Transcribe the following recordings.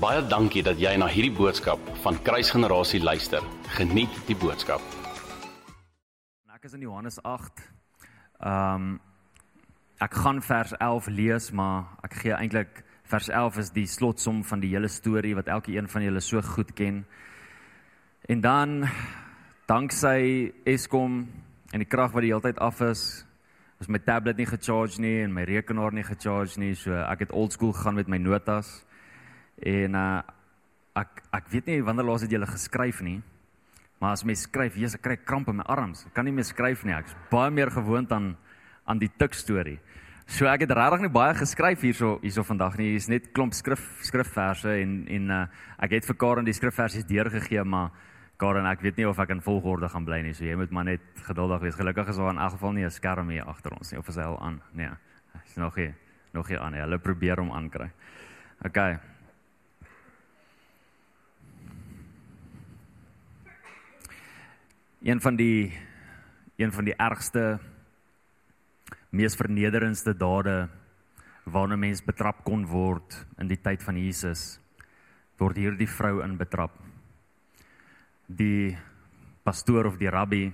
Baie dankie dat jy na hierdie boodskap van Kruisgenerasie luister. Geniet die boodskap. Ek is in Johannes 8. Ehm um, ek gaan vers 11 lees, maar ek gee eintlik vers 11 is die slotsom van die hele storie wat elke een van julle so goed ken. En dan danksy Eskom en die krag wat die hele tyd af is, is my tablet nie gecharge nie en my rekenaar nie gecharge nie, so ek het oldschool gegaan met my notas. En uh ek ek weet nie wanneer laas het jy gele geskryf nie. Maar as mens skryf, jy's ek kry kramp in my arms. Ek kan nie meer skryf nie. Ek's baie meer gewoond aan aan die tik storie. So ek het regtig nie baie geskryf hierso hierso vandag nie. Hier's net klomp skrif skrifverse en en uh ek het vir Karen die skrifversies deurgegee, maar Karen, ek weet nie of ek in volgorde gaan bly nie. So jy moet maar net geduldig wees. Gelukkig is daar in elk geval nie 'n skerm hier agter ons nie of is hy al aan? Nee. Hy's nog hier. Nog hier aan. Hulle probeer hom aankry. OK. Een van die een van die ergste mees vernederendste dade waarna mens betrap kon word in die tyd van Jesus word hierdie vrou in betrap. Die pastoor of die rabbi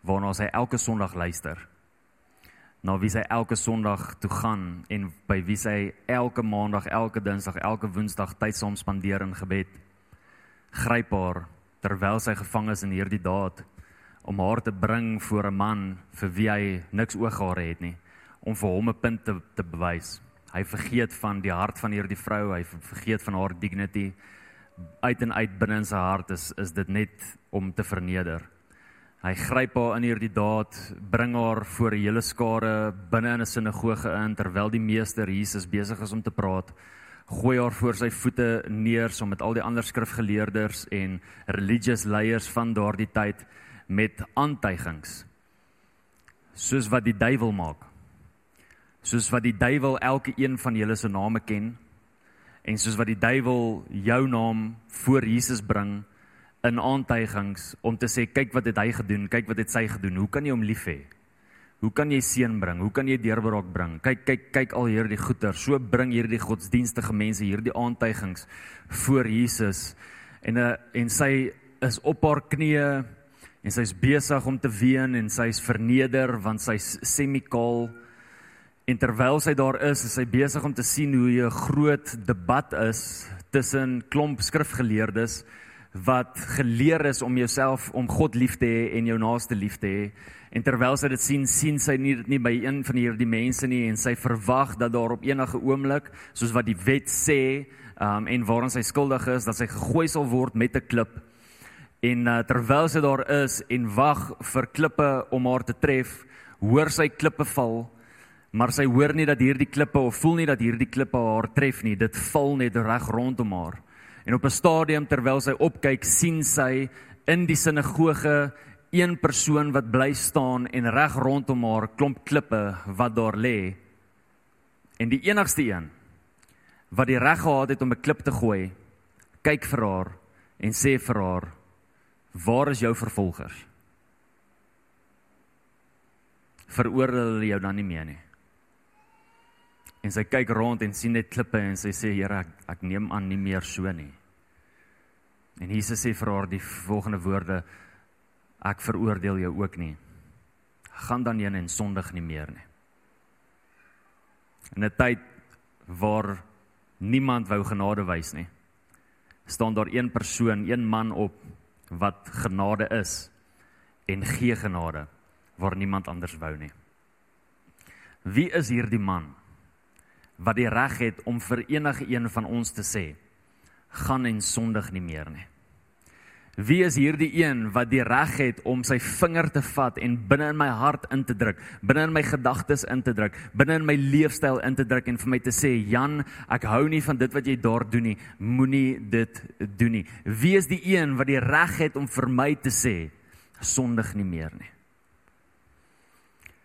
waarna sy elke sonderdag luister na wie sy elke sonderdag toe gaan en by wie sy elke maandag elke dinsdag elke woensdag tyd saam spandeer in gebed gryp haar terwyl sy gevang is in hierdie daad om haar te bring voor 'n man vir wie hy niks ooghare het nie om vir hom 'n punt te, te bewys. Hy vergeet van die hart van hierdie vrou, hy vergeet van haar dignity uit en uit binne in sy hart is is dit net om te verneder. Hy gryp haar in hierdie daad, bring haar voor 'n hele skare binne in 'n sinagoge in terwyl die meester Jesus besig is om te praat gooi haar voor sy voete neer saam met al die ander skrifgeleerders en religious leiers van daardie tyd met aantuigings. Soos wat die duiwel maak. Soos wat die duiwel elke een van julle se name ken. En soos wat die duiwel jou naam voor Jesus bring in aantuigings om te sê kyk wat het hy gedoen kyk wat het sy gedoen. Hoe kan jy hom lief hê Hoe kan jy seën bring? Hoe kan jy deurbraak bring? Kyk, kyk, kyk al hierdie goeder. So bring hierdie godsdienstige mense hierdie aantuigings voor Jesus. En eh, en sy is op haar knieë en sy's besig om te ween en sy's verneder want sy's semikaal. En terwyl sy daar is, is sy besig om te sien hoe 'n groot debat is tussen klomp skrifgeleerdes wat geleer is om jouself om God lief te hê en jou naaste lief te hê. En terwyl sy dit sien, sien sy nie dit nie by een van hierdie mense nie en sy verwag dat daar op enige oomblik, soos wat die wet sê, um en waaraan sy skuldig is, dat sy gegooi sal word met 'n klip. En uh, terwyl sy daar is en wag vir klippe om haar te tref, hoor sy klippe val, maar sy hoor nie dat hierdie klippe of voel nie dat hierdie klippe haar tref nie. Dit val net reg rondom haar. En op 'n stadium terwyl sy opkyk, sien sy in die sinagoge een persoon wat bly staan en reg rondom haar klomp klippe wat daar lê. En die enigste een wat die reg gehad het om 'n klip te gooi, kyk vir haar en sê vir haar: "Waar is jou vervolgers?" Veroordeel hulle jou dan nie meer nie. En sy kyk rond en sien net klippe en sy sê: "Here, ek, ek neem aan nie meer so nie." En Jesus sê vir haar die volgende woorde: ek veroordeel jou ook nie. Gaan dan heen en sondig nie meer nie. In 'n tyd waar niemand wou genade wys nie, staan daar een persoon, een man op wat genade is en gee genade waar niemand anders wou nie. Wie is hierdie man wat die reg het om vir enige een van ons te sê gaan en sondig nie meer nie? Wie is hierdie een wat die reg het om sy vinger te vat en binne in my hart in te druk, binne in my gedagtes in te druk, binne in my leefstyl in te druk en vir my te sê, "Jan, ek hou nie van dit wat jy daar doen nie. Moenie dit doen nie." Wie is die een wat die reg het om vir my te sê, "Sondig nie meer nie."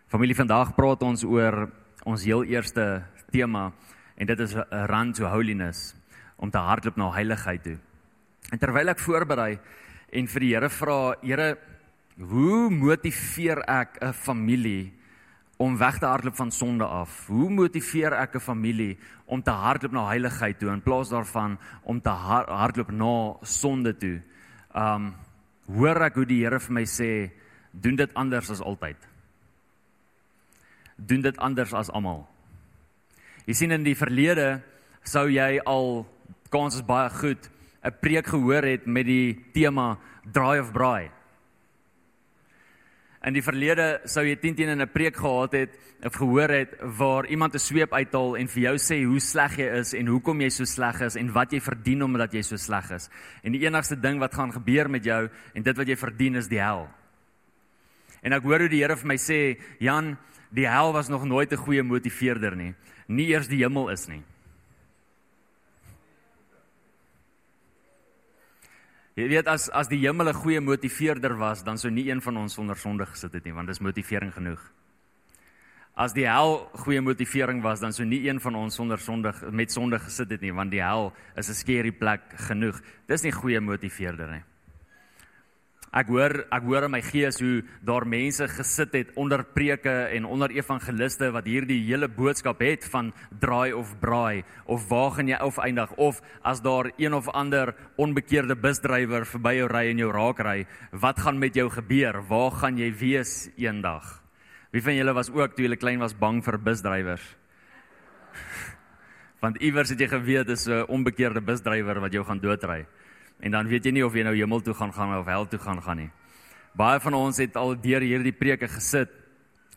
Familie, vandag praat ons oor ons heel eerste tema en dit is run to holiness, om te hardloop na heiligheid toe. En terwyl ek voorberei en vir die Here vra, Here, hoe motiveer ek 'n familie om weg te hardloop van sonde af? Hoe motiveer ek 'n familie om te hardloop na heiligheid toe in plaas daarvan om te hardloop na sonde toe? Um hoor ek hoe die Here vir my sê, doen dit anders as altyd. Doen dit anders as almal. Jy sien in die verlede sou jy al kans is baie goed 'n preek gehoor het met die tema Dry of Braai. In die verlede sou jy teen teen in 'n preek gehad het of gehoor het waar iemand 'n sweep uithaal en vir jou sê hoe sleg jy is en hoekom jy so sleg is en wat jy verdien omdat jy so sleg is. En die enigste ding wat gaan gebeur met jou en dit wat jy verdien is die hel. En ek hoor hoe die Here vir my sê, Jan, die hel was nog nooit 'n goeie motiveerder nie. Nie eers die hemel is nie. Jy weet as as die hemel 'n goeie motiveerder was, dan sou nie een van ons sonder sonde gesit het nie, want dis motivering genoeg. As die hel goeie motivering was, dan sou nie een van ons sonder sonde met sonde gesit het nie, want die hel is 'n skerry plek genoeg. Dis nie goeie motiveerder nie. Ek hoor ek hoor in my gees hoe daar mense gesit het onder preke en onder evangeliste wat hierdie hele boodskap het van draai of braai of waar gaan jy of eindig of as daar een of ander onbekeerde busdrywer verby jou ry en jou raak ry, wat gaan met jou gebeur? Waar gaan jy wees eendag? Wie van julle was ook toe julle klein was bang vir busdrywers? Want iewers het jy geweet dis 'n onbekeerde busdrywer wat jou gaan doodry. En dan weet jy nie of jy nou hemel toe gaan gaan of hel toe gaan gaan nie. Baie van ons het al deur hierdie preke gesit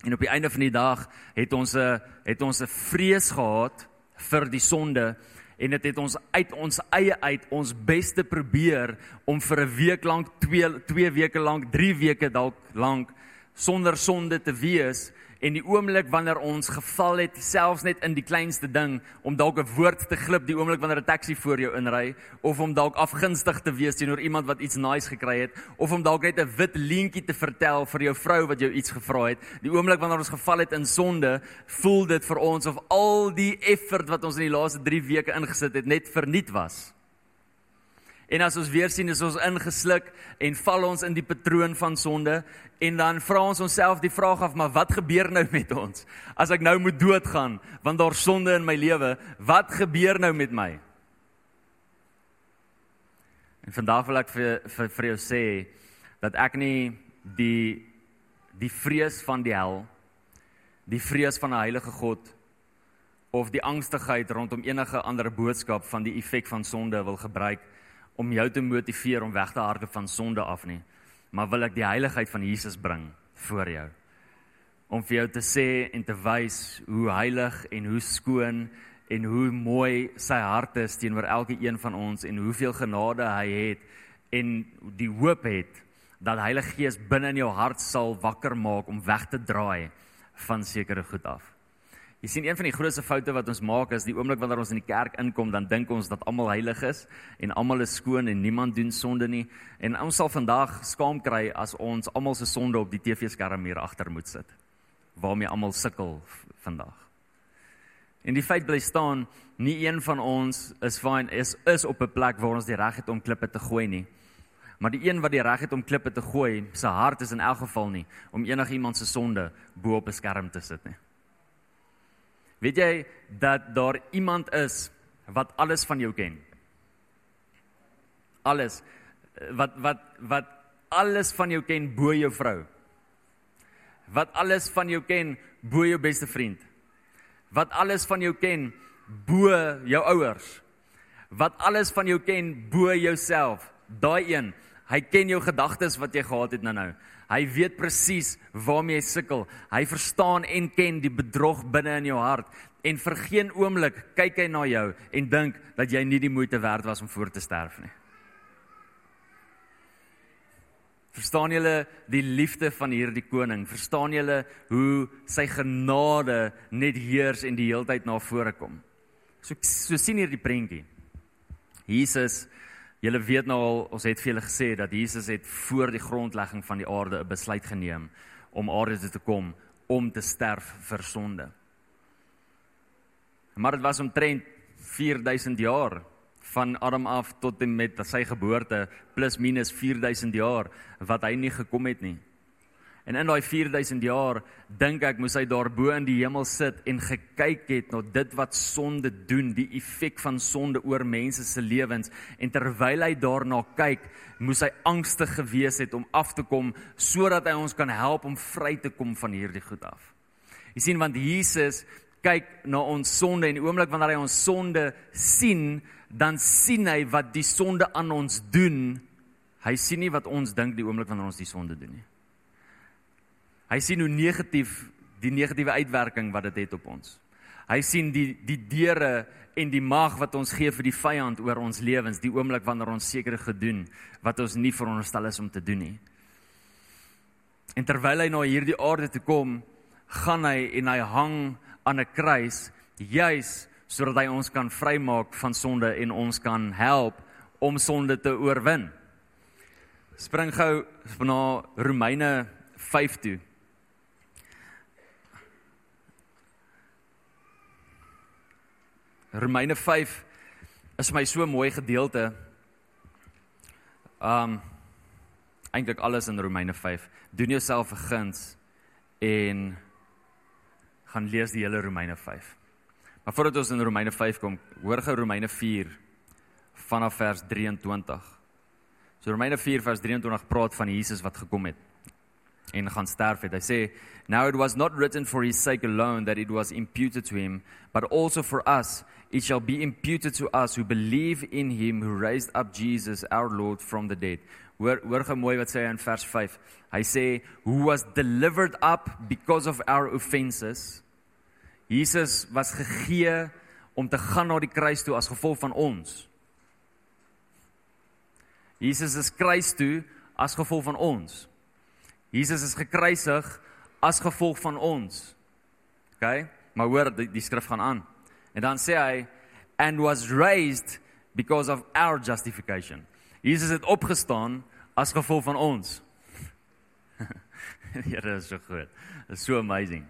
en op die einde van die dag het ons 'n het ons 'n vrees gehad vir die sonde en dit het ons uit ons eie uit ons beste probeer om vir 'n week lank, 2 2 weke lank, 3 weke dalk lank sonder sonde te wees en die oomblik wanneer ons geval het selfs net in die kleinste ding om dalk 'n woord te glip die oomblik wanneer 'n taxi voor jou inry of om dalk afgunstig te wees teenoor iemand wat iets nice gekry het of om dalk net 'n wit leentjie te vertel vir jou vrou wat jou iets gevra het die oomblik wanneer ons geval het in sonde voel dit vir ons of al die effort wat ons in die laaste 3 weke ingesit het net verniet was En as ons weer sien is ons ingesluk en val ons in die patroon van sonde. En dan vra ons onsself die vraag af maar wat gebeur nou met ons? As ek nou moet doodgaan want daar sonde in my lewe wat gebeur nou met my? En vandag wil ek vir vir, vir jou sê dat ek nie die die vrees van die hel die vrees van 'n heilige God of die angstigheid rondom enige ander boodskap van die effek van sonde wil gebruik om jou te motiveer om weg te hardloop van sonde af nie, maar wil ek die heiligheid van Jesus bring voor jou. Om vir jou te sê en te wys hoe heilig en hoe skoon en hoe mooi sy hart is teenoor elke een van ons en hoeveel genade hy het en die hoop het dat Heilige Gees binne in jou hart sal wakker maak om weg te draai van sekere goed af. Jy sien een van die grootste foute wat ons maak is die oomblik wanneer ons in die kerk inkom, dan dink ons dat almal heilig is en almal is skoon en niemand doen sonde nie. En ons sal vandag skaam kry as ons almal se sonde op die TV-skerm hier agter moet sit. Waarmee almal sukkel vandag. En die feit bly staan, nie een van ons is fine is is op 'n plek waar ons die reg het om klippe te gooi nie. Maar die een wat die reg het om klippe te gooi, sy hart is in elk geval nie om enigiemand se sonde bo op 'n skerm te sit nie. Weet jy dat daar iemand is wat alles van jou ken? Alles wat wat wat alles van jou ken bo jou vrou. Wat alles van jou ken bo jou beste vriend. Wat alles van jou ken bo jou ouers. Wat alles van jou ken bo jouself. Daai een, hy ken jou gedagtes wat jy gehad het nou-nou. Hy weet presies waarmee jy sukkel. Hy verstaan en ken die bedrog binne in jou hart en vir geen oomblik kyk hy na jou en dink dat jy nie die moeite werd was om voor te sterf nie. Verstaan julle die liefde van hierdie koning? Verstaan julle hoe sy genade net heers en die heeltyd na vore kom? So so sien hierdie prentjie. Jesus Julle weet nou al, ons het vir julle gesê dat Jesus het voor die grondlegging van die aarde 'n besluit geneem om aarde toe te kom om te sterf vir sonde. Maar dit was omtrent 4000 jaar van Adam af tot en met sy geboorte plus minus 4000 jaar wat hy nie gekom het nie. En in daai 4000 jaar dink ek moes hy daar bo in die hemel sit en gekyk het na dit wat sonde doen, die effek van sonde oor mense se lewens en terwyl hy daarna kyk, moes hy angstig gewees het om af te kom sodat hy ons kan help om vry te kom van hierdie goed af. Jy sien want Jesus kyk na ons sonde en die oomblik wanneer hy ons sonde sien, dan sien hy wat die sonde aan ons doen. Hy sien nie wat ons dink die oomblik wanneer ons die sonde doen nie. Hy sien hoe negatief die negatiewe uitwerking wat dit het, het op ons. Hy sien die die deure en die mag wat ons gee vir die vyand oor ons lewens, die oomblik wanneer ons sekere gedoen wat ons nie veronderstel is om te doen nie. En terwyl hy na hierdie aarde toe kom, gaan hy en hy hang aan 'n kruis juis sodat hy ons kan vrymaak van sonde en ons kan help om sonde te oorwin. Spring gou na Romeine 5 toe. Romeine 5 is my so mooi gedeelte. Um eintlik alles in Romeine 5. Doen jouself 'n guns en gaan lees die hele Romeine 5. Maar voordat ons in Romeine 5 kom, hoor gou Romeine 4 vanaf vers 23. So Romeine 4 vers 23 praat van Jesus wat gekom het en gaan sterf het. Hy sê, "Now it was not written for his sake alone that it was imputed to him, but also for us it shall be imputed to us who believe in him who raised up Jesus our Lord from the dead." Hoor hoor gou mooi wat sê hy in vers 5. Hy sê, "Who was delivered up because of our offenses." Jesus was gegee om te gaan na die kruis toe as gevolg van ons. Jesus is kruis toe as gevolg van ons. Jesus is gekruisig as gevolg van ons. OK? Maar hoor die, die skrif gaan aan. En dan sê hy and was raised because of our justification. Jesus het opgestaan as gevolg van ons. Here is so goed. It's so amazing.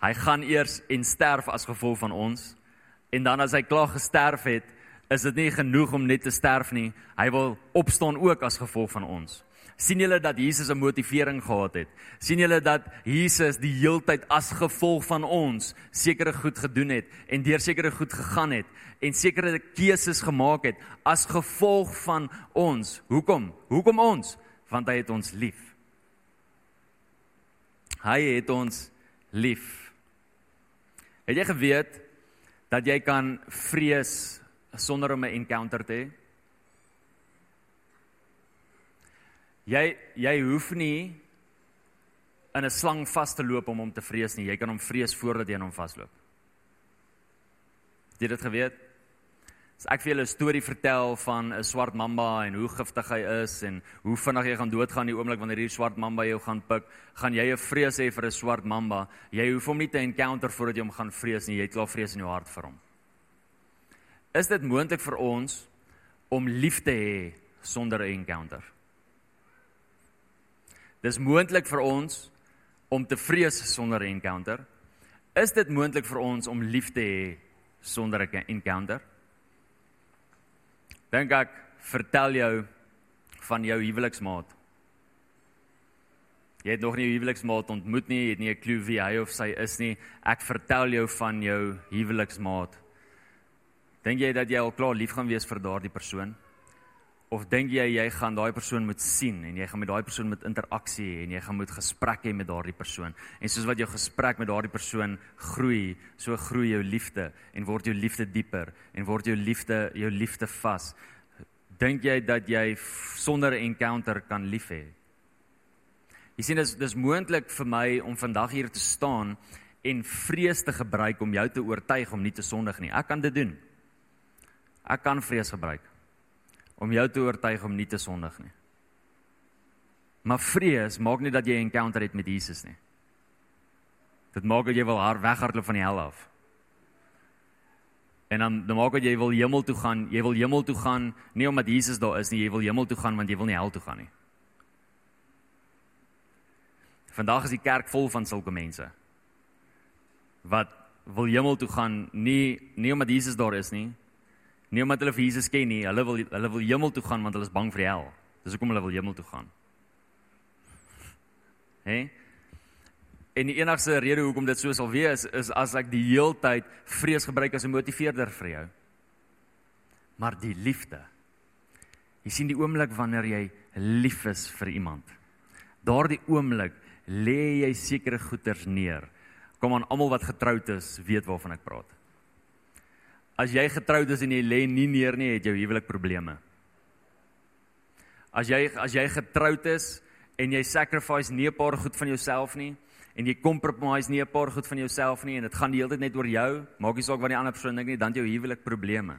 Hy gaan eers en sterf as gevolg van ons en dan as hy klaar gesterf het, is dit nie genoeg om net te sterf nie. Hy wil opstaan ook as gevolg van ons sien julle dat Jesus 'n motivering gehad het? sien julle dat Jesus die heeltyd as gevolg van ons sekere goed gedoen het en deur sekere goed gegaan het en sekere keuses gemaak het as gevolg van ons? Hoekom? Hoekom ons? Want hy het ons lief. Hy het ons lief. Het jy geweet dat jy kan vrees sonder om 'n encounter te hê? Jy jy hoef nie in 'n slang vas te loop om hom te vrees nie. Jy kan hom vrees voordat jy aan hom vasloop. Het jy dit geweet? As ek vir julle 'n storie vertel van 'n swart mamba en hoe giftig hy is en hoe vinnig jy gaan doodgaan die oomblik wanneer hierdie swart mamba jou gaan pik, gaan jy 'n vrees hê vir 'n swart mamba. Jy hoef hom nie te encounter voordat jy hom gaan vrees nie. Jy het klaar vrees in jou hart vir hom. Is dit moontlik vir ons om lief te hê sonder 'n encounter? Dis moontlik vir ons om te vrees sonder 'n encounter. Is dit moontlik vir ons om lief te hê sonder 'n encounter? Dink ek vertel jou van jou huweliksmaat. Jy het nog nie jou huweliksmaat ontmoet nie, jy het nie 'n klou wie hy of sy is nie. Ek vertel jou van jou huweliksmaat. Dink jy dat jy al klaar lief gaan wees vir daardie persoon? Of dink jy jy gaan daai persoon moet sien en jy gaan met daai persoon met interaksie en jy gaan moet gesprek hê met daardie persoon. En soos wat jou gesprek met daardie persoon groei, so groei jou liefde en word jou liefde dieper en word jou liefde jou liefde vas. Dink jy dat jy sonder 'n encounter kan lief hê? Jy sien dis dis moontlik vir my om vandag hier te staan en vrees te gebruik om jou te oortuig om nie te sondig nie. Ek kan dit doen. Ek kan vrees gebruik om jou te oortuig om nie te sondig nie. Maar vrees maak nie dat jy 'n encounter het met Jesus nie. Dit maak dat jy wil haar weghardloop van die hel af. En dan dan maak dit jy wil hemel toe gaan. Jy wil hemel toe gaan nie omdat Jesus daar is nie, jy wil hemel toe gaan want jy wil nie hel toe gaan nie. Vandag is die kerk vol van sulke mense. Wat wil hemel toe gaan nie nie omdat Jesus daar is nie, Nie omdat hulle vir Jesus ken nie, hulle wil hulle wil hemel toe gaan want hulle is bang vir die hel. Dis hoekom hulle wil hemel toe gaan. hè? En die enigste rede hoekom dit so sal wees is as ek die heeltyd vrees gebruik as 'n motiveerder vir jou. Maar die liefde. Jy sien die oomblik wanneer jy lief is vir iemand. Daardie oomblik lê jy sekere goeders neer. Kom aan almal wat getroud is, weet waarvan ek praat. As jy getroud is en jy lê nie neer nie, het jou huwelik probleme. As jy as jy getroud is en jy sacrifice nie 'n paar goed van jouself nie en jy compromise nie 'n paar goed van jouself nie en dit gaan die hele tyd net oor jou, maak nie saak wat die ander persoon dink nie, dan het jou huwelik probleme.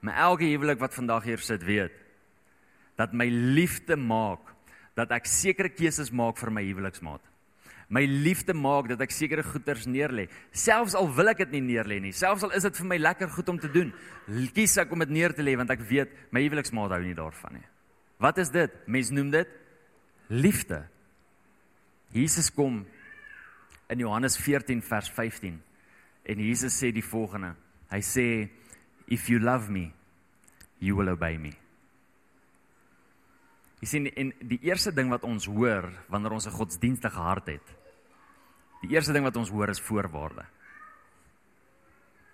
Maar elke huwelik wat vandag hier sit, weet dat my liefde maak dat ek sekere keuses maak vir my huweliksmaat. My liefde maak dat ek sekere goeders neerlê, selfs al wil ek dit nie neerlê nie, selfs al is dit vir my lekker goed om te doen, kies ek om dit neer te lê want ek weet my huweliksmaat hou nie daarvan nie. Wat is dit? Mense noem dit liefde. Jesus kom in Johannes 14 vers 15 en Jesus sê die volgende. Hy sê if you love me, you will obey me. Jy sien en die eerste ding wat ons hoor wanneer ons 'n godsdienstige hart het. Die eerste ding wat ons hoor is voorwaarde.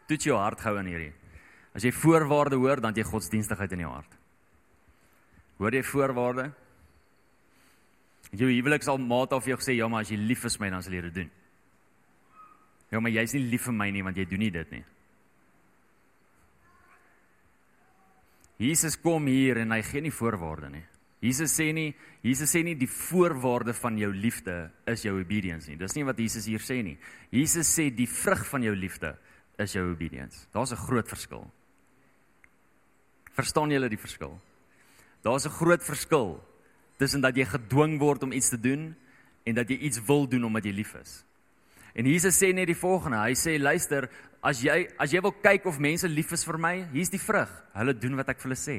Toets jou hart gou in hierdie. As jy voorwaarde hoor, dan jy godsdienstigheid in jou hart. Hoor jy voorwaarde? Jou huwelik sal maat of jy gesê ja, maar as jy lief is vir my, dan sal jy dit doen. Ja, maar jy's nie lief vir my nie want jy doen nie dit nie. Jesus kom hier en hy gee nie voorwaarde nie. Jesus sê nie Jesus sê nie die voorwaarde van jou liefde is jou obedience nie. Dis nie wat Jesus hier sê nie. Jesus sê die vrug van jou liefde is jou obedience. Daar's 'n groot verskil. Verstaan julle die verskil? Daar's 'n groot verskil tussen dat jy gedwing word om iets te doen en dat jy iets wil doen omdat jy lief is. En Jesus sê net die volgende. Hy sê luister, as jy as jy wil kyk of mense lief is vir my, hier's die vrug. Hulle doen wat ek vir hulle sê.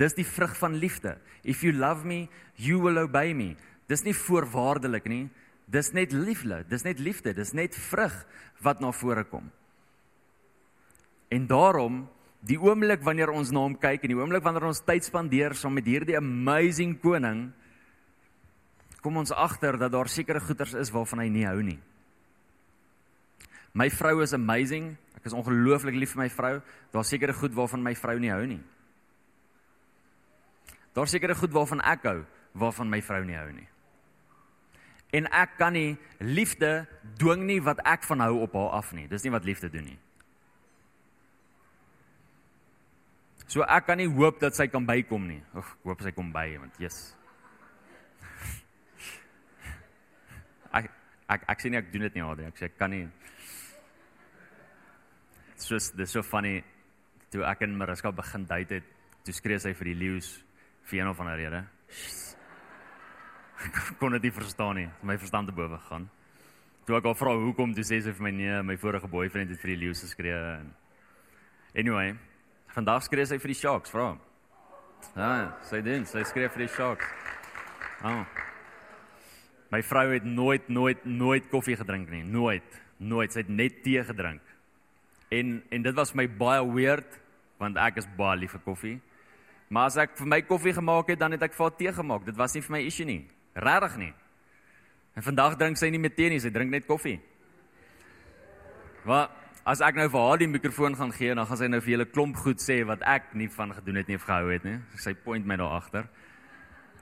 Dis die vrug van liefde. If you love me, you will obey me. Dis nie voorwaardelik nie. Dis net liefde. Dis net liefde. Dis net vrug wat na vore kom. En daarom, die oomblik wanneer ons na hom kyk en die oomblik wanneer ons tyd spandeer saam met hierdie amazing koning, kom ons agter dat daar sekere goeders is waarvan hy nie hou nie. My vrou is amazing. Ek is ongelooflik lief vir my vrou. Daar's sekere goed waarvan my vrou nie hou nie. Daar sekerre goed waarvan ek hou, waarvan my vrou nie hou nie. En ek kan nie liefde dwing nie wat ek van hou op haar af nie. Dis nie wat liefde doen nie. So ek kan nie hoop dat sy kan bykom nie. Ag, ek hoop sy kom by want Jesus. Ek ek ek sê nie ek doen dit nie, Adrian. Ek sê ek kan nie. Soos dis so funny toe ek en Mariska begin date het, toe skree sy vir die leeu's vir een of ander rede. kon dit nie verstaan nie. My verstand te bowe gaan. Toe ek haar vra hoekom, toe sê sy vir my nee, my vorige boyfriend het vir die leeu geskree en Anyway, vandag skree sy vir die sharks, vra. Ja, sy doen, sy skree vir die sharks. Oh. My vrou het nooit nooit nooit koffie gedrink nie, nooit, nooit. Sy het net tee gedrink. En en dit was my baie weird want ek is baie lief vir koffie. Maar as ek vir my koffie gemaak het, dan het ek vir haar tee gemaak. Dit was nie vir my issue nie. Regtig nie. En vandag drink sy nie meer tee nie, sy drink net koffie. Wat as ek nou vir haar die mikrofoon gaan gee, dan gaan sy nou vir julle klomp goed sê wat ek nie van gedoen het nie of gehou het nie. Sy point my daar agter.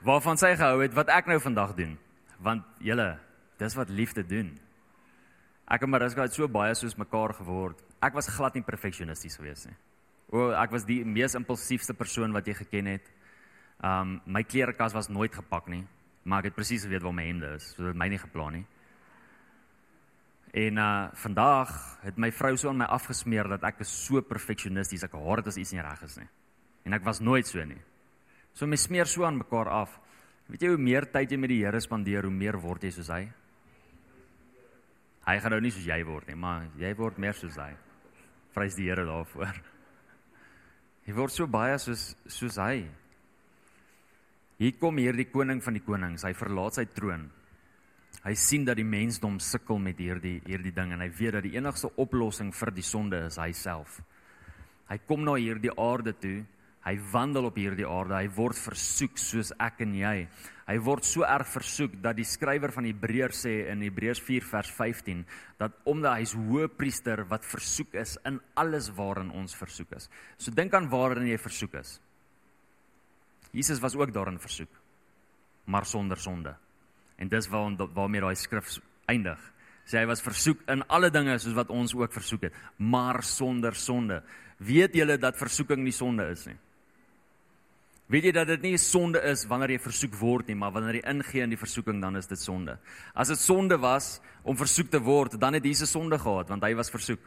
Waarvan sy gehou het wat ek nou vandag doen. Want julle, dis wat liefde doen. Ek en Mariska het so baie soos mekaar geword. Ek was glad nie perfeksionisties gewees nie. O, ek was die mees impulsiefste persoon wat jy geken het. Um my klerekas was nooit gepak nie, maar ek het presies geweet waar my hemde is, so dit my nie geplan nie. En uh vandag het my vrou so aan my afgesmeer dat ek is so perfeksionisties, ek haat dit as iets nie reg is nie. En ek was nooit so nie. So my smeer so aan mekaar af. Weet jy hoe meer tyd jy met die Here spandeer, hoe meer word jy soos hy? Hy gaan nou nie soos jy word nie, maar jy word meer soos hy. Prys die Here daarvoor. Hy word so baie soos soos hy. Hier kom hierdie koning van die konings. Hy verlaat sy troon. Hy sien dat die mensdom sukkel met hierdie hierdie ding en hy weet dat die enigste oplossing vir die sonde is hy self. Hy kom na hierdie aarde toe Hy wandel op hierdie aarde. Hy word versoek soos ek en jy. Hy word so erg versoek dat die skrywer van Hebreërs sê in Hebreërs 4 vers 15 dat omdat hy's hoëpriester wat versoek is in alles waarin ons versoek is. So dink aan waarin jy versoek is. Jesus was ook daarin versoek, maar sonder sonde. En dis waar waarmee daai skrif eindig. Sê hy was versoek in alle dinge soos wat ons ook versoek het, maar sonder sonde. Weet julle dat versoeking nie sonde is nie? Weet jy dat dit nie sonde is wanneer jy versoek word nie, maar wanneer jy ingee in die versoeking dan is dit sonde. As dit sonde was om versoek te word, dan het Jesus sonde gehad want hy was versoek.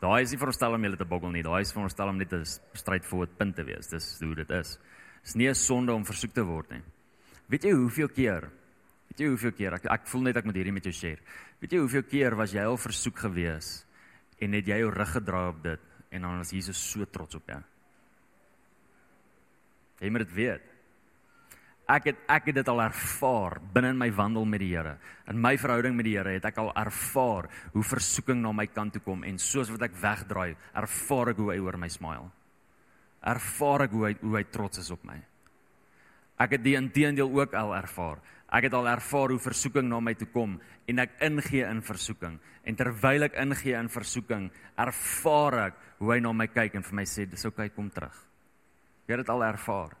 Daai is nie veronderstel om julle te boggel nie. Daai is veronderstel om net 'n stryd vir 'n punt te wees. Dis hoe dit is. Dis nie 'n sonde om versoek te word nie. Weet jy hoeveel keer? Weet jy hoeveel keer? Ek ek voel net ek moet hierdie met jou share. Weet jy hoeveel keer was jy al versoek gewees en het jy jou rug gedraai op dit en dan is Jesus so trots op jou? Jy moet dit weet. Ek het ek het dit al ervaar binne in my wandel met die Here. In my verhouding met die Here het ek al ervaar hoe versoeking na my kant toe kom en soos wat ek wegdraai, ervaar ek hoe hy oor my smile. Ervaar ek hoe hy hoe hy trots is op my. Ek het die inteendeel ook al ervaar. Ek het al ervaar hoe versoeking na my toe kom en ek ingee in versoeking. En terwyl ek ingee in versoeking, ervaar ek hoe hy na my kyk en vir my sê dis oukei, kom terug. Jy het dit al ervaar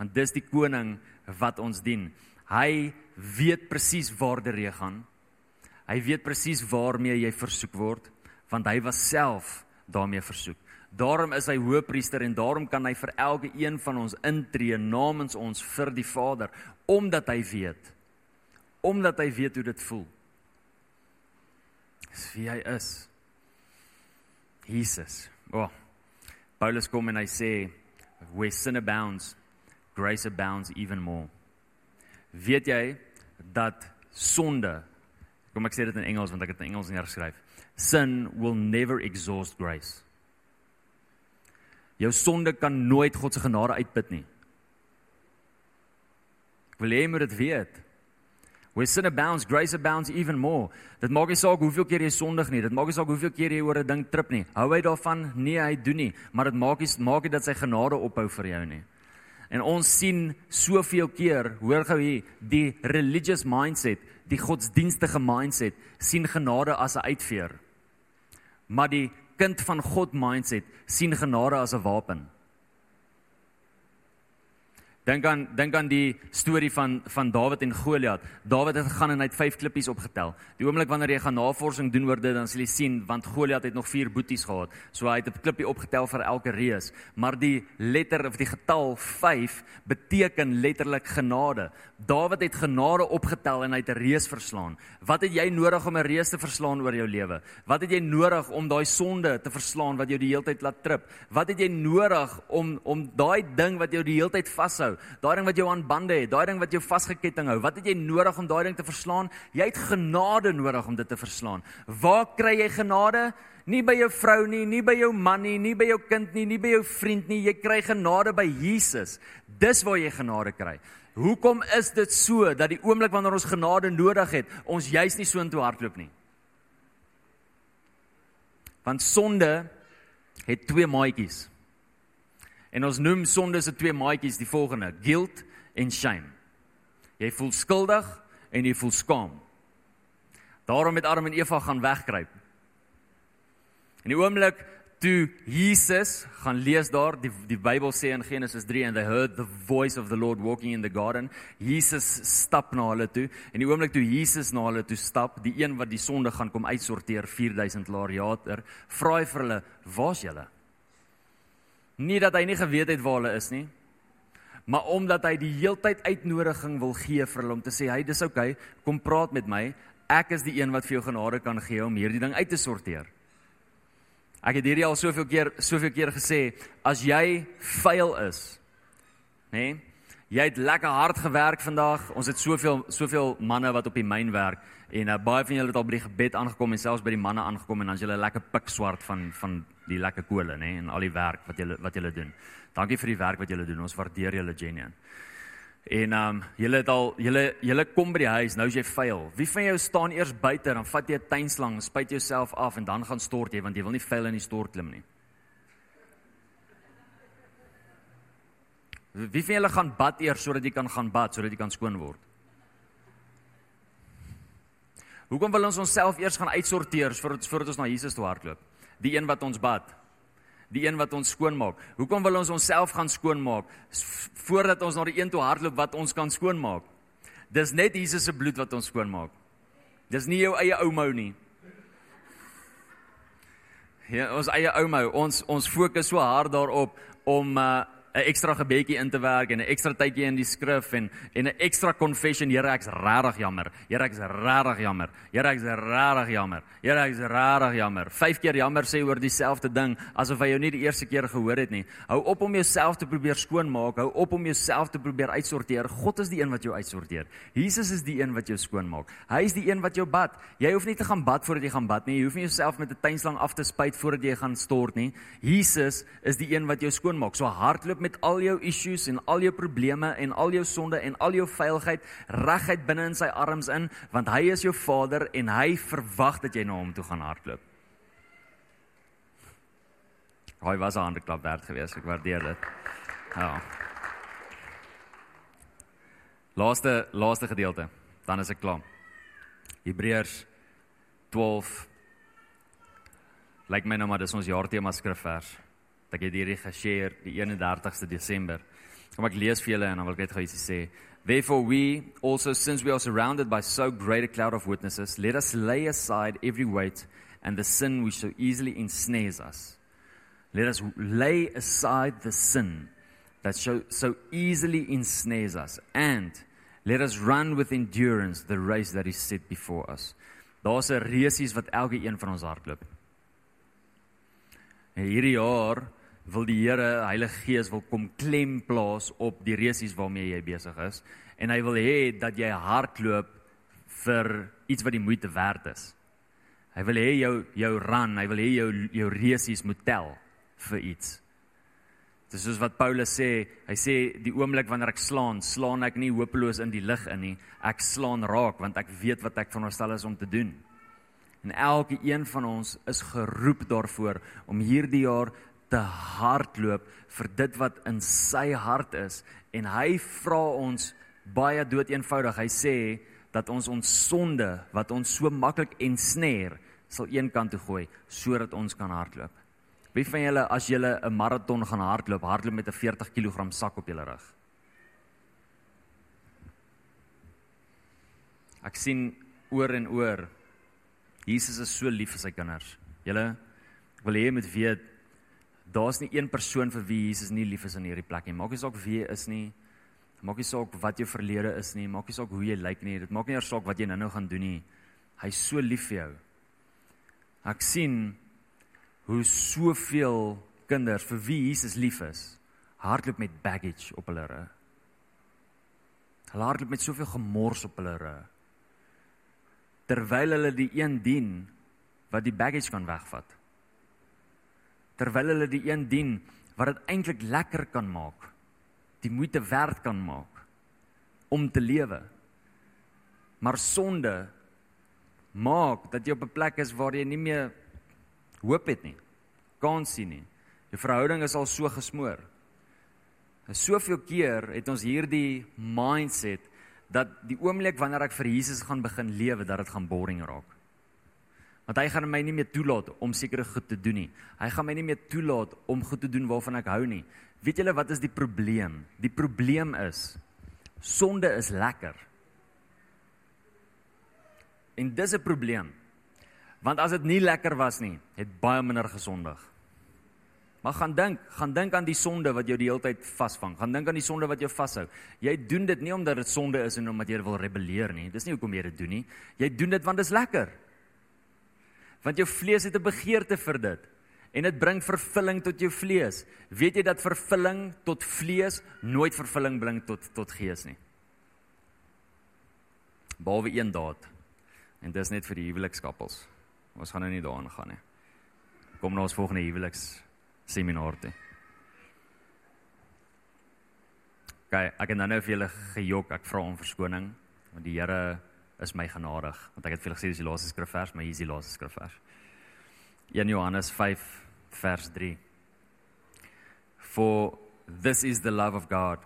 want dis die koning wat ons dien. Hy weet presies waar die reë gaan. Hy weet presies waarmee jy versoek word, want hy was self daarmee versoek. Daarom is hy hoëpriester en daarom kan hy vir elke een van ons intree namens ons vir die Vader, omdat hy weet. Omdat hy weet hoe dit voel. Dis wie hy is. Jesus. O. Oh, Paulus kom en hy sê where sin abounds grace abounds even more. Weet jy dat sonde kom ek sê dit in Engels want ek het in Engels neergeskryf. Sin will never exhaust grace. Jou sonde kan nooit God se genade uitput nie. Ek wil hê jy moet dit weet. Where sin abounds, grace abounds even more. Dit maak nie saak hoeveel keer jy sondig nie, dit maak nie saak hoeveel keer jy oor 'n ding trip nie. Hou hy daarvan? Nee, hy doen nie, maar dit maak nie maak nie dat sy genade ophou vir jou nie. En ons sien soveel keer, hoor gou hier, die religious mindset, die godsdienstige mindset sien genade as 'n uitveer. Maar die kind van God mindset sien genade as 'n wapen. Dink aan dink aan die storie van van Dawid en Goliat. Dawid het gegaan en hy het 5 klippies opgetel. Die oomblik wanneer jy gaan navorsing doen oor dit, dan sal jy sien want Goliat het nog 4 boeties gehad. So hy het 'n klippie opgetel vir elke reus. Maar die letter of die getal 5 beteken letterlik genade. Dawid het genade opgetel en hy het 'n reus verslaan. Wat het jy nodig om 'n reus te verslaan oor jou lewe? Wat het jy nodig om daai sonde te verslaan wat jou die hele tyd laat trip? Wat het jy nodig om om daai ding wat jou die hele tyd vashou hou, daai ding wat jou aan bande het, daai ding wat jou vasgeketting hou. Wat het jy nodig om daai ding te verslaan? Jy het genade nodig om dit te verslaan. Waar kry jy genade? Nie by jou vrou nie, nie by jou man nie, nie by jou kind nie, nie by jou vriend nie. Jy kry genade by Jesus. Dis waar jy genade kry. Hoekom is dit so dat die oomblik wanneer ons genade nodig het, ons juis nie so intoe hardloop nie? Want sonde het twee maatjies. En ons noem sonde se twee maatjies die volgende: guilt en shame. Jy voel skuldig en jy voel skaam. Daarom het Adam en Eva gaan wegkruip. In die oomblik toe Jesus gaan lees daar die die Bybel sê in Genesis 3 and they heard the voice of the Lord walking in the garden. Jesus stap na hulle toe en die oomblik toe Jesus na hulle toe stap, die een wat die sonde gaan kom uitsorteer 4000 jaar later, vra hy vir hulle: "Waar's julle?" Nie dat hy nie geweet het waar hulle is nie, maar omdat hy die heeltyd uitnodiging wil gee vir hulle om te sê, "Hey, dis oukei, okay, kom praat met my. Ek is die een wat vir jou genade kan gee om hierdie ding uit te sorteer." Ek het hierdie al soveel keer soveel keer gesê, as jy vuil is, nê? Nee, jy het lekker hard gewerk vandag. Ons het soveel soveel manne wat op die myn werk en uh, baie van julle het al by die gebed aangekom en selfs by die manne aangekom en dan is julle lekker pik swart van van die lekker kole nê en al die werk wat julle wat julle doen. Dankie vir die werk wat julle doen. Ons waardeer julle genuen. En ehm um, julle het al julle julle kom by die huis, nou is jy vuil. Wie van jou staan eers buite dan vat jy 'n tuinslang, spuit jouself af en dan gaan stort jy want jy wil nie vuil in die stort klim nie. Wie van julle gaan bad eers sodat jy kan gaan bad sodat jy kan skoon word? Hoekom wil ons onsself eers gaan uitsorteer voordat voordat ons na Jesus toe hardloop? Die een wat ons bad die een wat ons skoonmaak. Hoekom wil ons onsself gaan skoonmaak voordat ons na die een toe hardloop wat ons kan skoonmaak? Dis net Jesus se bloed wat ons skoonmaak. Dis nie jou eie ou mou nie. Ja, ons eie ou mou. Ons ons fokus so hard daarop om uh 'n ekstra gebedjie in te werk en 'n ekstra tydjie in die skrif en en 'n ekstra confession. Here, ek's regtig jammer. Here, ek's regtig jammer. Here, ek's regtig jammer. Here, ek's regtig jammer. Vyf keer jammer sê oor dieselfde ding asof hy jou nie die eerste keer gehoor het nie. Hou op om jouself te probeer skoonmaak. Hou op om jouself te probeer uitsorteer. God is die een wat jou uitsorteer. Jesus is die een wat jou skoonmaak. Hy is die een wat jou bad. Jy hoef nie te gaan bad voordat jy gaan bad nie. Jy hoef nie jouself met 'n tuinslang af te spuit voordat jy gaan stort nie. Jesus is die een wat jou skoonmaak. So hardloop met al jou issues en al jou probleme en al jou sonde en al jou veiligheid reguit binne in sy arms in want hy is jou Vader en hy verwag dat jy na hom toe gaan hardloop. Hy was 'n ander klap werd geweest. Ek waardeer dit. Ja. Laaste laaste gedeelte. Dan is ek klaar. Hebreërs 12 Lyk my nou maar dis ons jaartema skrifvers ek het hierdie geshare die 31ste Desember. Kom ek lees vir julle en dan wil ek net gou ietsie sê. Therefore we also since we are surrounded by so great a cloud of witnesses, let us lay aside every weight and the sin which so easily ensnares us. Let us lay aside the sin that so, so easily ensnares us and let us run with endurance the race that is set before us. Daar's 'n resies wat elke een van ons hardloop. En hierdie jaar wil die Here, Heilige Gees wil kom klem plaas op die resies waarmee jy besig is en hy wil hê dat jy hardloop vir iets wat die moeite werd is. Hy wil hê jou jou run, hy wil hê jou jou resies moet tel vir iets. Dis soos wat Paulus sê, hy sê die oomblik wanneer ek slaan, slaan ek nie hopeloos in die lug in nie. Ek slaan raak want ek weet wat ek veronderstel is om te doen. En elke een van ons is geroep daarvoor om hierdie jaar te hardloop vir dit wat in sy hart is en hy vra ons baie doeteenvoudig. Hy sê dat ons ons sonde wat ons so maklik ensneer sal eenkant toe gooi sodat ons kan hardloop. Wie van julle as julle 'n maraton gaan hardloop, hardloop met 'n 40 kg sak op julle rug? Ek sien oor en oor Jesus is so lief vir sy kinders. Julle wil hê jy moet weet daar's nie een persoon vir wie Jesus nie lief is in hierdie plek nie. Maak nie saak wie jy is nie. Maak nie saak wat jou verlede is nie. Maak nie saak hoe jy lyk nie. Dit maak nie eers saak wat jy nou-nou gaan doen nie. Hy's so lief vir jou. Ek sien hoe soveel kinders vir wie Jesus lief is, hardloop met baggage op hulle rug. Hulle hardloop met soveel gemors op hulle rug. Terwyl hulle die een dien wat die baggage kan wegvat terwyl hulle die een dien wat dit eintlik lekker kan maak, die moeite werd kan maak om te lewe. Maar sonde maak dat jy op 'n plek is waar jy nie meer hoop het nie. Kan sien nie. Jou verhouding is al so gesmoor. En soveel keer het ons hierdie mindset dat die oomblik wanneer ek vir Jesus gaan begin lewe, dat dit gaan boring raak. Want hy gaan my nie meer toelaat om sekere goed te doen nie. Hy gaan my nie meer toelaat om goed te doen waarvan ek hou nie. Weet julle wat is die probleem? Die probleem is sonde is lekker. En dis 'n probleem. Want as dit nie lekker was nie, het baie minder gesondig. Maar gaan dink, gaan dink aan die sonde wat jou die hele tyd vasvang. Gaan dink aan die sonde wat jou vashou. Jy doen dit nie omdat dit sonde is en omdat jy wil rebelleer nie. Dis nie hoekom jy dit doen nie. Jy doen dit want dit is lekker want jou vlees het 'n begeerte vir dit en dit bring vervulling tot jou vlees. Weet jy dat vervulling tot vlees nooit vervulling bring tot tot gees nie? Behalwe een daad. En dis net vir die huwelikskappels. Ons gaan nou nie daaraan gaan nie. Kom na ons volgende huweliks seminar toe. Okay, ek het nou nou vir julle gejok. Ek vra om verskoning want die Here is my genadig. Want ek het vir julle gesê dis die laaste skrifvers, maar hier is die laaste skrifvers. 1 Johannes 5 vers 3. For this is the love of God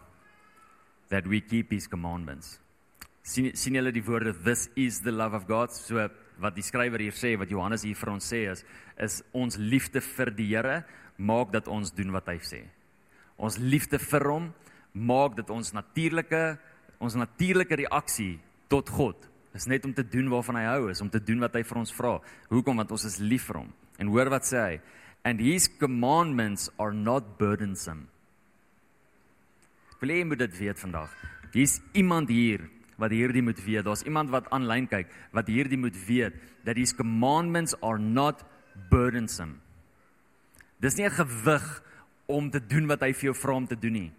that we keep his commandments. sien sien julle die woorde this is the love of God so wat die skrywer hier sê wat Johannes hier vir ons sê is is ons liefde vir die Here maak dat ons doen wat hy sê. Ons liefde vir hom maak dat ons natuurlike ons natuurlike reaksie tot God is net om te doen waarvan hy hou is om te doen wat hy vir ons vra. Hoekom? Want ons is lief vir hom. En hoor wat sê hy? And his commandments are not burdensome. Wil jy moet dit weet vandag? Hier's iemand hier wat hierdie moet weet. Daar's iemand wat aanlyn kyk wat hierdie moet weet that his commandments are not burdensome. Dis nie 'n gewig om te doen wat hy vir jou vra om te doen nie.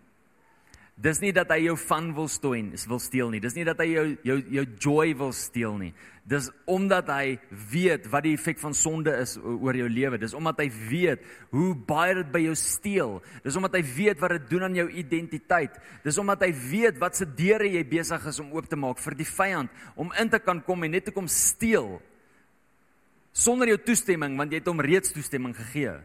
Dis nie dat hy jou van wil stoei, wil steel nie. Dis nie dat hy jou jou jou joy wil steel nie. Dis omdat hy weet wat die effek van sonde is oor jou lewe. Dis omdat hy weet hoe baie dit by jou steel. Dis omdat hy weet wat dit doen aan jou identiteit. Dis omdat hy weet wat se deure jy besig is om oop te maak vir die vyand om in te kan kom en net te kom steel sonder jou toestemming want jy het hom reeds toestemming gegee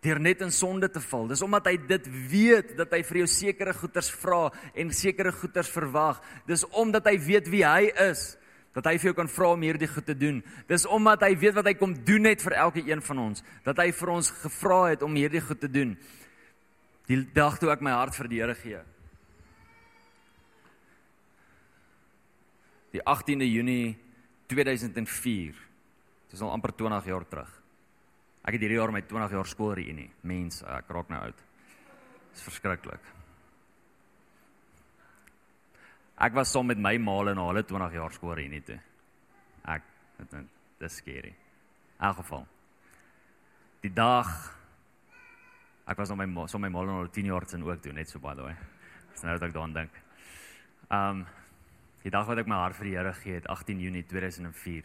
deur net in sonde te val. Dis omdat hy dit weet dat hy vir jou sekere goeders vra en sekere goeders verwag. Dis omdat hy weet wie hy is dat hy vir jou kan vra om hierdie goed te doen. Dis omdat hy weet wat hy kom doen net vir elke een van ons, dat hy vir ons gevra het om hierdie goed te doen. Die dag toe ek my hart vir die Here gee. Die 18de Junie 2004. Dit is al amper 20 jaar terug. Ek het hierdie jaar my 20 jaar skoolreunie. Mens, ek raak nou oud. Dis verskriklik. Ek was saam met my maal en hulle 20 jaar skoolreunie toe. Ek dit dis skerry. In geval. Die dag ek was op my so my maal en hulle 10 jaar sin ook toe net so by the way. Dis nou dat ek daaraan dink. Um die dag wat ek my hart vir die Here gegee het, 18 Junie 2004.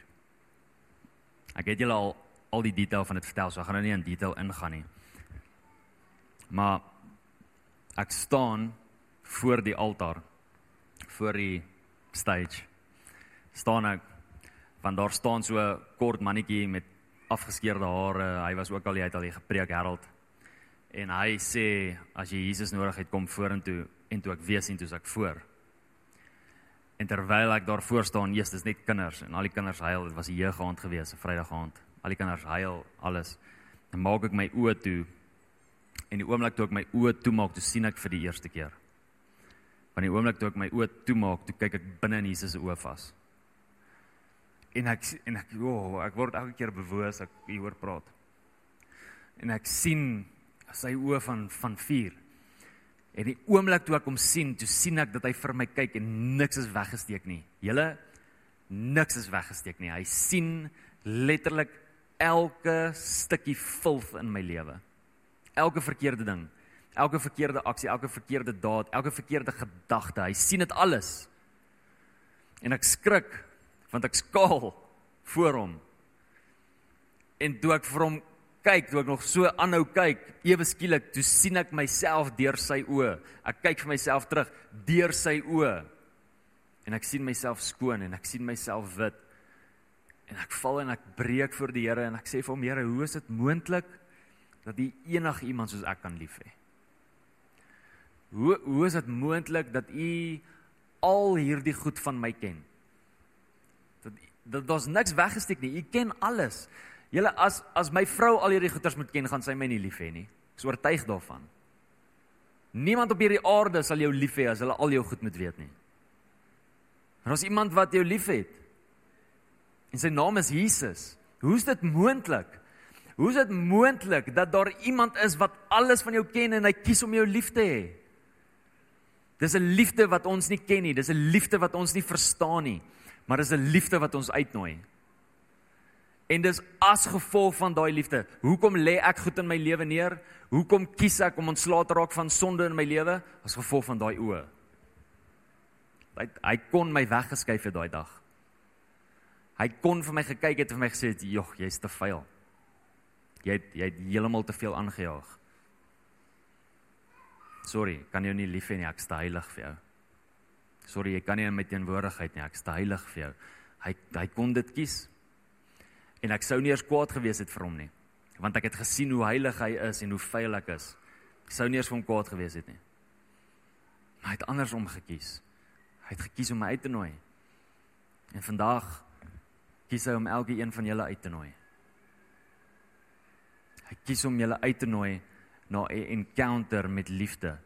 Ek het julle al al die detail van dit vertel, so ek gaan nou nie in detail ingaan nie. Maar ek staan voor die altaar, voor die stage. staan ek want daar staan so 'n kort mannetjie met afgeskeurde hare. Hy was ook al hy het al die gepreek Harold. En hy sê as jy Jesus nodig het, kom vorentoe en toe ek weet sien toe ek voor. En terwyl ek daar voor staan, eers dis net kinders en al die kinders huil. Dit was 'n jeugaand gewees, 'n Vrydag aand al die kinders huil, alles. Dan maak ek my oë toe. En die oomblik toe ek my oë toemaak, toe sien ek vir die eerste keer. Want die oomblik toe ek my oë toemaak, toe kyk ek binne in Jesus se oë vas. En ek en ek o, oh, ek word elke keer bewus ek hier hoor praat. En ek sien sy oë van van vuur. En die oomblik toe ek hom sien, toe sien ek dat hy vir my kyk en niks is weggesteek nie. Julle niks is weggesteek nie. Hy sien letterlik elke stukkie filth in my lewe. Elke verkeerde ding, elke verkeerde aksie, elke verkeerde daad, elke verkeerde gedagte. Hy sien dit alles. En ek skrik want ek skaal voor hom. En toe ek vir hom kyk, toe ek nog so aanhou kyk, ewe skielik, toe sien ek myself deur sy oë. Ek kyk vir myself terug deur sy oë. En ek sien myself skoon en ek sien myself wit. En ek val en ek breek voor die Here en ek sê vir hom Here, hoe is dit moontlik dat U enige iemand soos ek kan lief hê? Hoe hoe is dit moontlik dat U al hierdie goed van my ken? Dat dat daar's niks weggesteek nie. U ken alles. Julle as as my vrou al hierdie goeders moet ken, gaan sy my nie lief hê nie. Ek is oortuig daarvan. Niemand op hierdie aarde sal jou lief hê as hulle al jou goed moet weet nie. Maar as iemand wat jou liefhet, En sy naam is Jesus. Hoe is dit moontlik? Hoe is dit moontlik dat daar iemand is wat alles van jou ken en hy kies om jou lief te hê? Dis 'n liefde wat ons nie ken nie, dis 'n liefde wat ons nie verstaan nie, maar dis 'n liefde wat ons uitnooi. En dis as gevolg van daai liefde. Hoekom lê ek goed in my lewe neer? Hoekom kies ek om ontslae te raak van sonde in my lewe? As gevolg van daai oë. Hy hy kon my weggeskuif het daai dag. Hy kon vir my gekyk het en vir my gesê, "Jog, jy's te vuil. Jy het jy het heeltemal te veel aangejaag." Sorry, kan jou nie lief hê nie, ek's te heilig vir jou. Sorry, jy kan nie my teenwoordigheid nie, ek's te heilig vir jou. Hy hy kon dit kies. En ek sou nie eers kwaad gewees het vir hom nie, want ek het gesien hoe heilig hy is en hoe veilig ek is. Ek sou nie eers vir hom kwaad gewees het nie. Maar hy het andersom gekies. Hy het gekies om my uit te nooi. En vandag kies hy om elke een van julle uit te nooi. Hy kies om julle uit te nooi na 'n encounter met liefde.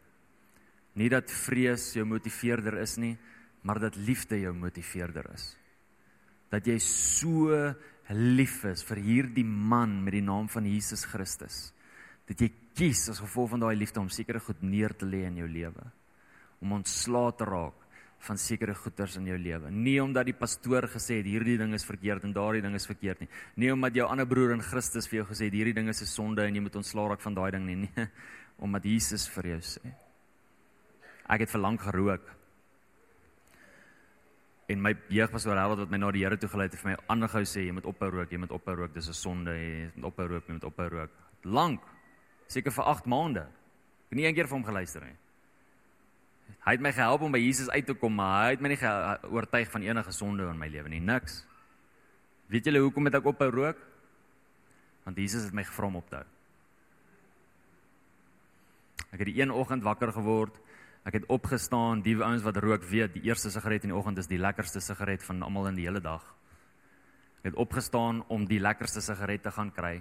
Nie dat vrees jou motiveerder is nie, maar dat liefde jou motiveerder is. Dat jy so lief is vir hierdie man met die naam van Jesus Christus. Dat jy kies as gevolg van daai liefde om sekere goed neer te lê in jou lewe. Om ontslae te raak van sekere goeders in jou lewe. Nie omdat die pastoor gesê het hierdie ding is verkeerd en daardie ding is verkeerd nie. Nie omdat jou ander broer in Christus vir jou gesê het hierdie ding is 'n sonde en jy moet ontslaa raak van daai ding nie. Nee, omdat Jesus vir jou sê. Ek het verlang gerook. En my jeugpastoor Harold wat my na die Here toe gelei het, het vir my aanhou sê jy moet ophou rook, jy moet ophou rook, dis 'n sonde, jy moet ophou rook, jy moet ophou rook. Lank. Seker vir 8 maande. Ek het nie eendag vir hom geluister nie. Hy het my gehelp om by Jesus uit te kom, maar hy het my nie oortuig van enige sonde in my lewe nie, niks. Weet julle hoekom het ek ophou rook? Want Jesus het my gevra om op te hou. Ek het die een oggend wakker geword. Ek het opgestaan. Die ouens wat rook weet, die eerste sigaret in die oggend is die lekkerste sigaret van almal in die hele dag. Ek het opgestaan om die lekkerste sigaret te gaan kry.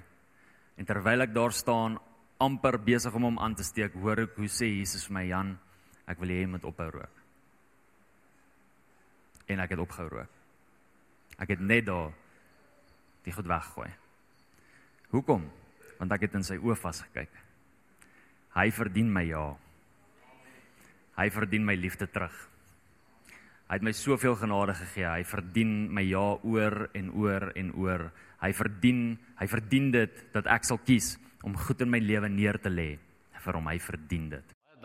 En terwyl ek daar staan, amper besig om hom aan te steek, hoor ek hoe sê Jesus vir my, Jan, Ek wil hê jy moet ophou rook. En ek het opgehou rook. Ek het net daar die goed weggooi. Hoekom? Want ek het in sy oë vasgekyk. Hy verdien my ja. Hy verdien my liefde terug. Hy het my soveel genade gegee. Hy verdien my ja oor en oor en oor. Hy verdien, hy verdien dit dat ek sal kies om goed in my lewe neer te lê vir hom. Hy verdien dit.